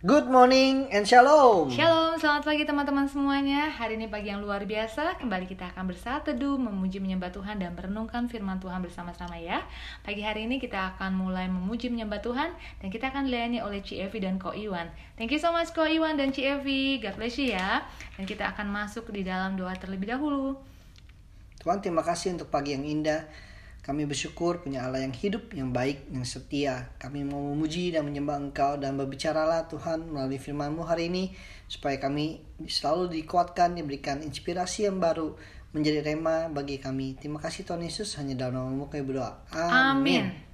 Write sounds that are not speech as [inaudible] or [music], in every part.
Good morning and shalom. Shalom, selamat pagi teman-teman semuanya. Hari ini pagi yang luar biasa. Kembali kita akan bersatu teduh, memuji menyembah Tuhan dan merenungkan firman Tuhan bersama-sama ya. Pagi hari ini kita akan mulai memuji menyembah Tuhan dan kita akan dilayani oleh Ci Evi dan Ko Iwan. Thank you so much Ko Iwan dan Ci Evi. God bless you ya. Dan kita akan masuk di dalam doa terlebih dahulu. Tuhan terima kasih untuk pagi yang indah. Kami bersyukur punya Allah yang hidup, yang baik, yang setia. Kami mau memuji dan menyembah Engkau dan berbicaralah Tuhan melalui firman-Mu hari ini supaya kami selalu dikuatkan, diberikan inspirasi yang baru menjadi rema bagi kami. Terima kasih Tuhan Yesus, hanya dalam nama-Mu kami berdoa. Amin. Amin.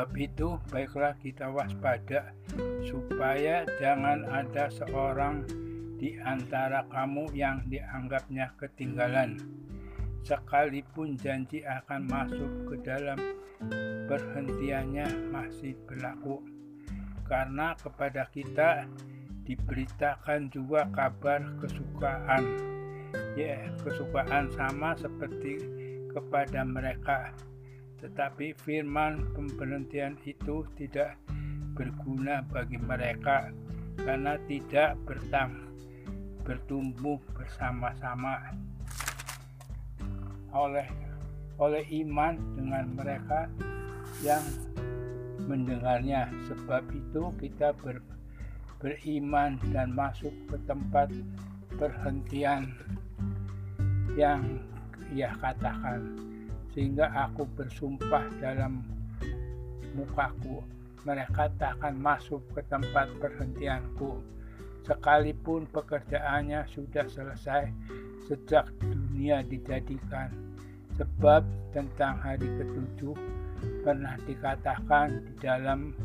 Sebab itu, baiklah kita waspada, supaya jangan ada seorang di antara kamu yang dianggapnya ketinggalan, sekalipun janji akan masuk ke dalam perhentiannya masih berlaku. Karena kepada kita diberitakan juga kabar kesukaan, ya kesukaan sama seperti kepada mereka tetapi firman pemberhentian itu tidak berguna bagi mereka karena tidak bertang, bertumbuh bersama-sama oleh oleh iman dengan mereka yang mendengarnya. Sebab itu kita ber, beriman dan masuk ke tempat perhentian yang ia katakan sehingga aku bersumpah dalam mukaku mereka tak akan masuk ke tempat perhentianku. Sekalipun pekerjaannya sudah selesai sejak dunia dijadikan sebab tentang hari ketujuh pernah dikatakan di dalam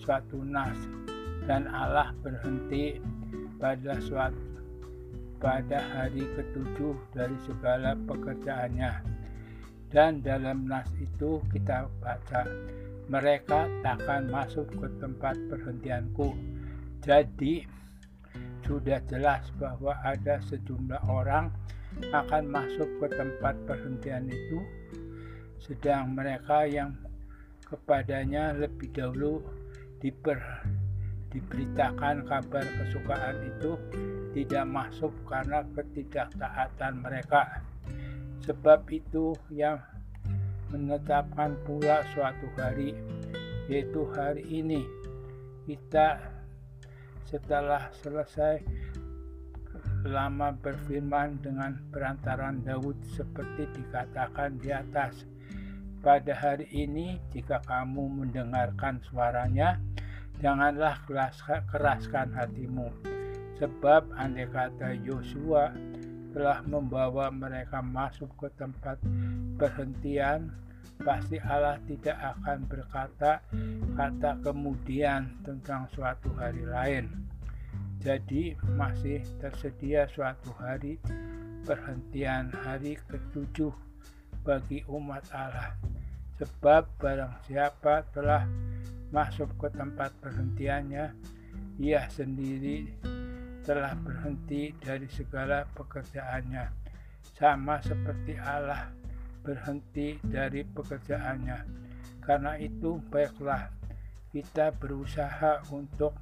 suatu nas dan Allah berhenti pada suatu pada hari ketujuh dari segala pekerjaannya dan dalam nas itu kita baca mereka takkan masuk ke tempat perhentianku jadi sudah jelas bahwa ada sejumlah orang akan masuk ke tempat perhentian itu sedang mereka yang kepadanya lebih dahulu diper, diberitakan kabar kesukaan itu tidak masuk karena ketidaktaatan mereka. Sebab itu yang menetapkan pula suatu hari, yaitu hari ini, kita setelah selesai lama berfirman dengan perantaran Daud seperti dikatakan di atas pada hari ini jika kamu mendengarkan suaranya janganlah keraskan hatimu. Sebab andai kata Yosua telah membawa mereka masuk ke tempat perhentian pasti Allah tidak akan berkata kata kemudian tentang suatu hari lain. Jadi masih tersedia suatu hari perhentian hari ketujuh bagi umat Allah. Sebab barang siapa telah masuk ke tempat perhentiannya ia sendiri telah berhenti dari segala pekerjaannya sama seperti Allah berhenti dari pekerjaannya karena itu baiklah kita berusaha untuk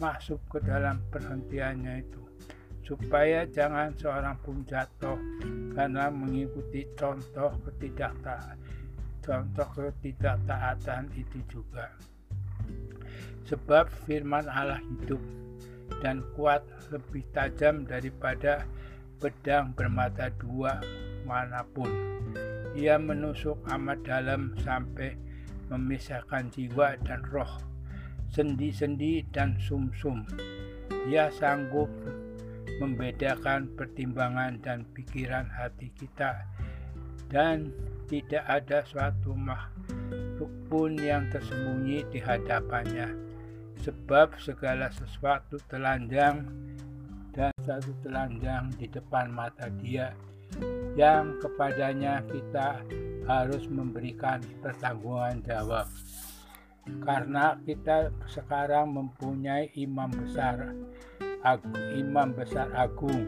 masuk ke dalam perhentiannya itu supaya jangan seorang pun jatuh karena mengikuti contoh ketidaktaatan contoh ketidaktaatan itu juga. Sebab firman Allah hidup dan kuat lebih tajam daripada pedang bermata dua mana pun. Ia menusuk amat dalam sampai memisahkan jiwa dan roh, sendi-sendi dan sumsum. -sum. Ia sanggup membedakan pertimbangan dan pikiran hati kita dan tidak ada suatu makhluk pun yang tersembunyi di hadapannya, sebab segala sesuatu telanjang dan satu telanjang di depan mata dia yang kepadanya kita harus memberikan pertanggungan jawab karena kita sekarang mempunyai imam besar imam besar agung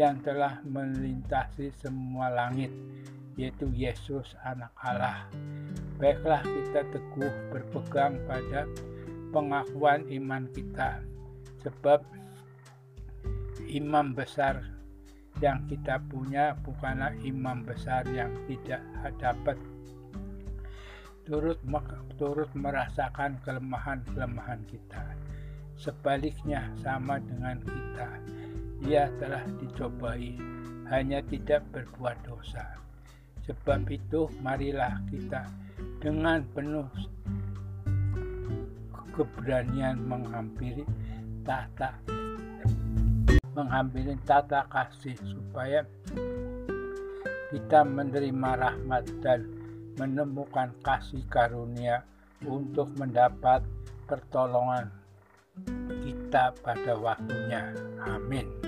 yang telah melintasi semua langit yaitu Yesus anak Allah. Baiklah kita teguh berpegang pada pengakuan iman kita sebab imam besar yang kita punya bukanlah imam besar yang tidak dapat turut turut merasakan kelemahan-kelemahan kita. Sebaliknya sama dengan kita. Ia telah dicobai, hanya tidak berbuat dosa. Sebab itu marilah kita dengan penuh keberanian menghampiri tata menghampiri tata kasih supaya kita menerima rahmat dan menemukan kasih karunia untuk mendapat pertolongan kita pada waktunya. Amin.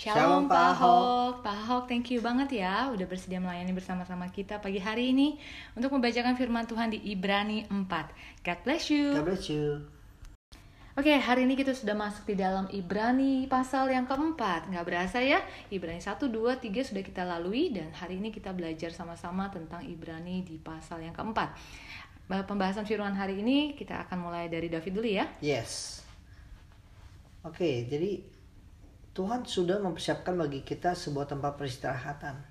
Shalom, Pak Ahok. Pak Ahok, thank you banget ya udah bersedia melayani bersama-sama kita pagi hari ini untuk membacakan firman Tuhan di Ibrani 4. God bless you. God bless you. Oke, hari ini kita sudah masuk di dalam Ibrani pasal yang keempat. Nggak berasa ya, Ibrani 1, 2, 3 sudah kita lalui dan hari ini kita belajar sama-sama tentang Ibrani di pasal yang keempat. Pembahasan firman hari ini kita akan mulai dari David dulu ya. Yes. Oke, jadi Tuhan sudah mempersiapkan bagi kita sebuah tempat peristirahatan.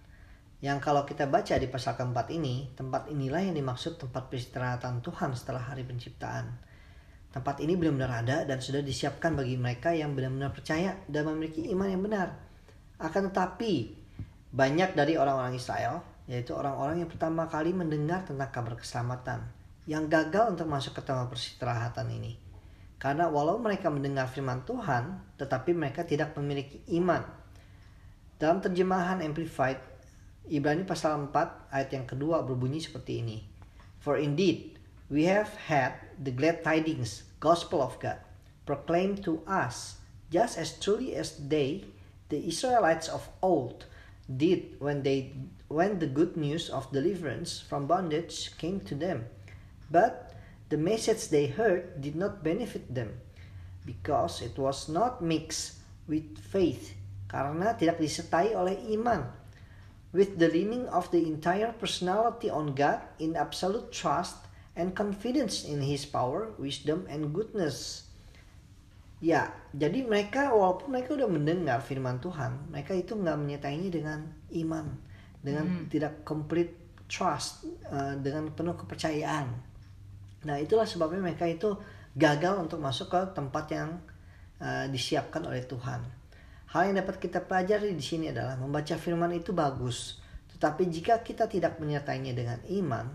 Yang kalau kita baca di pasal keempat ini, tempat inilah yang dimaksud tempat peristirahatan Tuhan setelah hari penciptaan. Tempat ini benar-benar ada dan sudah disiapkan bagi mereka yang benar-benar percaya dan memiliki iman yang benar. Akan tetapi, banyak dari orang-orang Israel, yaitu orang-orang yang pertama kali mendengar tentang kabar keselamatan, yang gagal untuk masuk ke tempat peristirahatan ini. Karena walau mereka mendengar firman Tuhan, tetapi mereka tidak memiliki iman. Dalam terjemahan Amplified, Ibrani pasal 4 ayat yang kedua berbunyi seperti ini. For indeed, we have had the glad tidings, gospel of God, proclaimed to us, just as truly as they, the Israelites of old, did when they when the good news of deliverance from bondage came to them. But the message they heard did not benefit them because it was not mixed with faith karena tidak disertai oleh iman with the leaning of the entire personality on God in absolute trust and confidence in his power, wisdom and goodness. Ya, jadi mereka walaupun mereka udah mendengar firman Tuhan, mereka itu nggak menyertainya dengan iman, dengan hmm. tidak complete trust, uh, dengan penuh kepercayaan. Nah itulah sebabnya mereka itu gagal untuk masuk ke tempat yang uh, disiapkan oleh Tuhan. Hal yang dapat kita pelajari di sini adalah membaca firman itu bagus, tetapi jika kita tidak menyertainya dengan iman,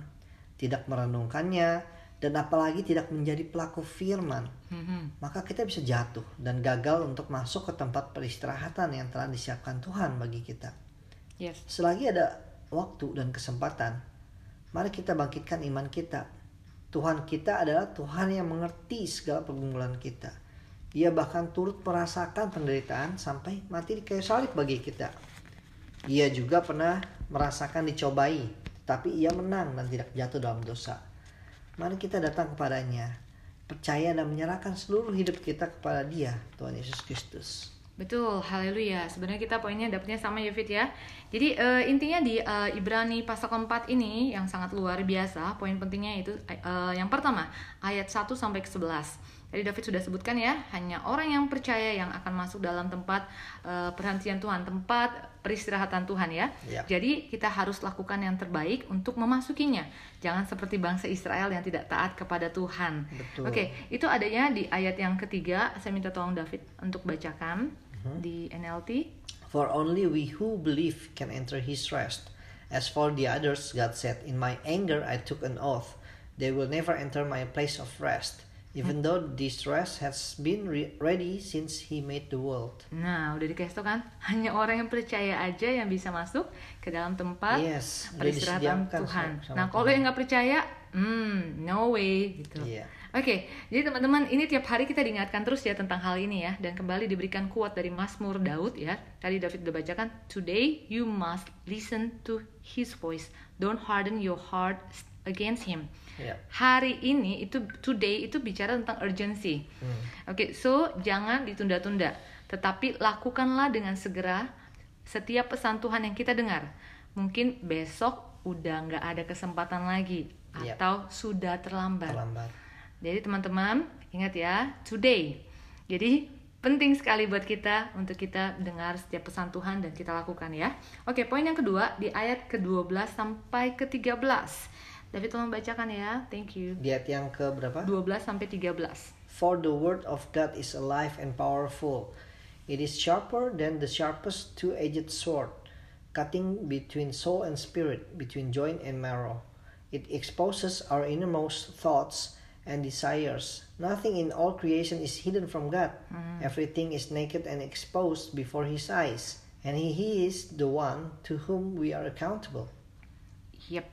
tidak merenungkannya, dan apalagi tidak menjadi pelaku firman, mm-hmm. maka kita bisa jatuh dan gagal untuk masuk ke tempat peristirahatan yang telah disiapkan Tuhan bagi kita. Yes. Selagi ada waktu dan kesempatan, mari kita bangkitkan iman kita Tuhan kita adalah Tuhan yang mengerti segala pergumulan kita. Ia bahkan turut merasakan penderitaan sampai mati di kayu salib bagi kita. Ia juga pernah merasakan dicobai, tapi ia menang dan tidak jatuh dalam dosa. Mari kita datang kepadanya, percaya dan menyerahkan seluruh hidup kita kepada Dia, Tuhan Yesus Kristus. Betul, haleluya. Sebenarnya kita poinnya dapatnya sama ya Fit ya. Jadi uh, intinya di uh, Ibrani pasal keempat ini yang sangat luar biasa, poin pentingnya itu uh, yang pertama, ayat 1 sampai ke 11. Tadi David sudah sebutkan ya, hanya orang yang percaya yang akan masuk dalam tempat uh, perhentian Tuhan, tempat peristirahatan Tuhan ya. ya. Jadi kita harus lakukan yang terbaik untuk memasukinya. Jangan seperti bangsa Israel yang tidak taat kepada Tuhan. Betul. Oke, itu adanya di ayat yang ketiga. Saya minta tolong David untuk bacakan uh-huh. di NLT. For only we who believe can enter his rest. As for the others, God said, In my anger I took an oath. They will never enter my place of rest even though this rest has been re ready since he made the world. Nah, udah dikasih tau kan? [laughs] Hanya orang yang percaya aja yang bisa masuk ke dalam tempat yes, peristirahatan Tuhan. Sama, nah, kalau yang nggak percaya, hmm, no way gitu. Yeah. Oke, okay, jadi teman-teman ini tiap hari kita diingatkan terus ya tentang hal ini ya dan kembali diberikan kuat dari Mazmur Daud ya. Tadi David udah bacakan, today you must listen to his voice. Don't harden your heart against him. Yeah. Hari ini itu today itu bicara tentang urgency. Hmm. Oke, okay, so jangan ditunda-tunda, tetapi lakukanlah dengan segera setiap pesan Tuhan yang kita dengar. Mungkin besok udah nggak ada kesempatan lagi atau sudah terlambat. terlambat. Jadi teman-teman ingat ya, today. Jadi penting sekali buat kita untuk kita dengar setiap pesan Tuhan dan kita lakukan ya. Oke, poin yang kedua di ayat ke-12 sampai ke-13. David tolong bacakan ya. Thank you. Di ayat yang ke berapa? 12 sampai 13. For the word of God is alive and powerful. It is sharper than the sharpest two-edged sword, cutting between soul and spirit, between joint and marrow. It exposes our innermost thoughts and desires. Nothing in all creation is hidden from God. Mm. Everything is naked and exposed before His eyes, and He is the one to whom we are accountable. Yep.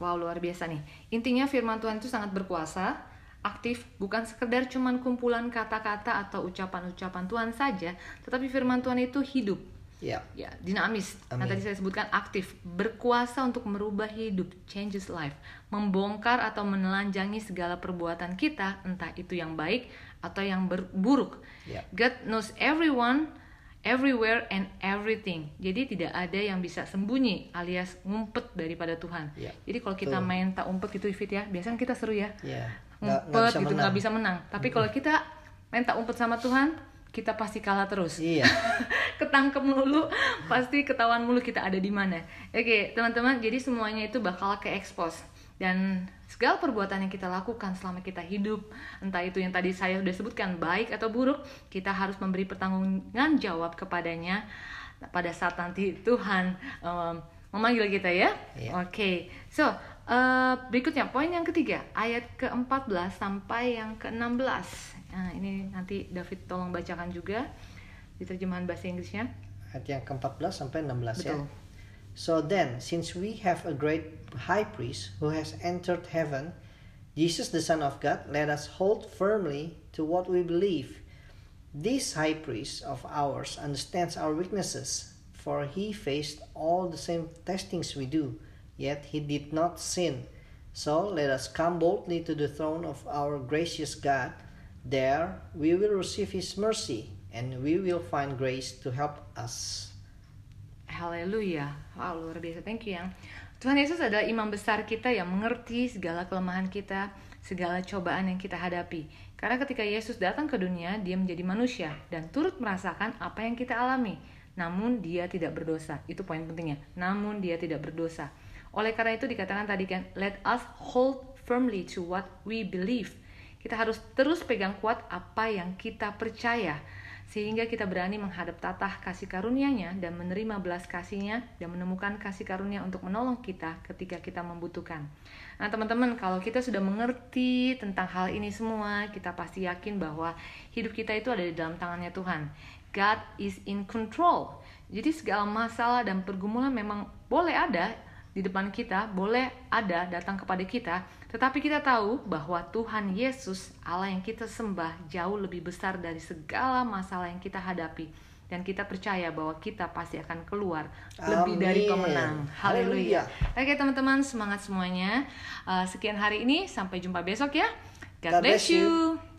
Wow, luar biasa nih. Intinya firman Tuhan itu sangat berkuasa, aktif, bukan sekedar cuman kumpulan kata-kata atau ucapan-ucapan Tuhan saja, tetapi firman Tuhan itu hidup. Ya. Ya, dinamis. Amin. Nah, tadi saya sebutkan aktif, berkuasa untuk merubah hidup, changes life, membongkar atau menelanjangi segala perbuatan kita, entah itu yang baik atau yang buruk. Yeah. God knows everyone everywhere and everything. Jadi tidak ada yang bisa sembunyi alias ngumpet daripada Tuhan. Yeah. Jadi kalau kita Tuh. main tak umpet gitu Fit ya, biasanya kita seru ya. Yeah. Ngumpet gak, gak gitu nggak bisa menang. Tapi kalau kita main tak umpet sama Tuhan, kita pasti kalah terus. Iya. [laughs] Ketangkep mulu, pasti ketahuan mulu kita ada di mana. Oke, teman-teman, jadi semuanya itu bakal ke expose dan segala perbuatan yang kita lakukan selama kita hidup, entah itu yang tadi saya sudah sebutkan baik atau buruk, kita harus memberi pertanggungjawaban jawab kepadanya pada saat nanti Tuhan um, memanggil kita ya. Iya. Oke, okay. so uh, berikutnya poin yang ketiga ayat ke-14 sampai yang ke-16. Nah, ini nanti David tolong bacakan juga di terjemahan bahasa Inggrisnya. Ayat yang ke-14 sampai 16 ya. Betul. So then, since we have a great high priest who has entered heaven, Jesus the Son of God, let us hold firmly to what we believe. This high priest of ours understands our weaknesses, for he faced all the same testings we do, yet he did not sin. So let us come boldly to the throne of our gracious God. There we will receive his mercy, and we will find grace to help us. Haleluya. Wow, luar biasa. Thank you yang. Tuhan Yesus adalah imam besar kita yang mengerti segala kelemahan kita, segala cobaan yang kita hadapi. Karena ketika Yesus datang ke dunia, dia menjadi manusia dan turut merasakan apa yang kita alami. Namun dia tidak berdosa. Itu poin pentingnya. Namun dia tidak berdosa. Oleh karena itu dikatakan tadi kan, let us hold firmly to what we believe. Kita harus terus pegang kuat apa yang kita percaya sehingga kita berani menghadap tatah kasih karunia-Nya dan menerima belas kasih-Nya dan menemukan kasih karunia untuk menolong kita ketika kita membutuhkan. Nah, teman-teman, kalau kita sudah mengerti tentang hal ini semua, kita pasti yakin bahwa hidup kita itu ada di dalam tangannya Tuhan. God is in control. Jadi segala masalah dan pergumulan memang boleh ada di depan kita, boleh ada datang kepada kita, tetapi kita tahu bahwa Tuhan Yesus, Allah yang kita sembah, jauh lebih besar dari segala masalah yang kita hadapi. Dan kita percaya bahwa kita pasti akan keluar lebih dari Amin. pemenang. Haleluya. Oke teman-teman, semangat semuanya. Uh, sekian hari ini, sampai jumpa besok ya. God, God bless bless you. you.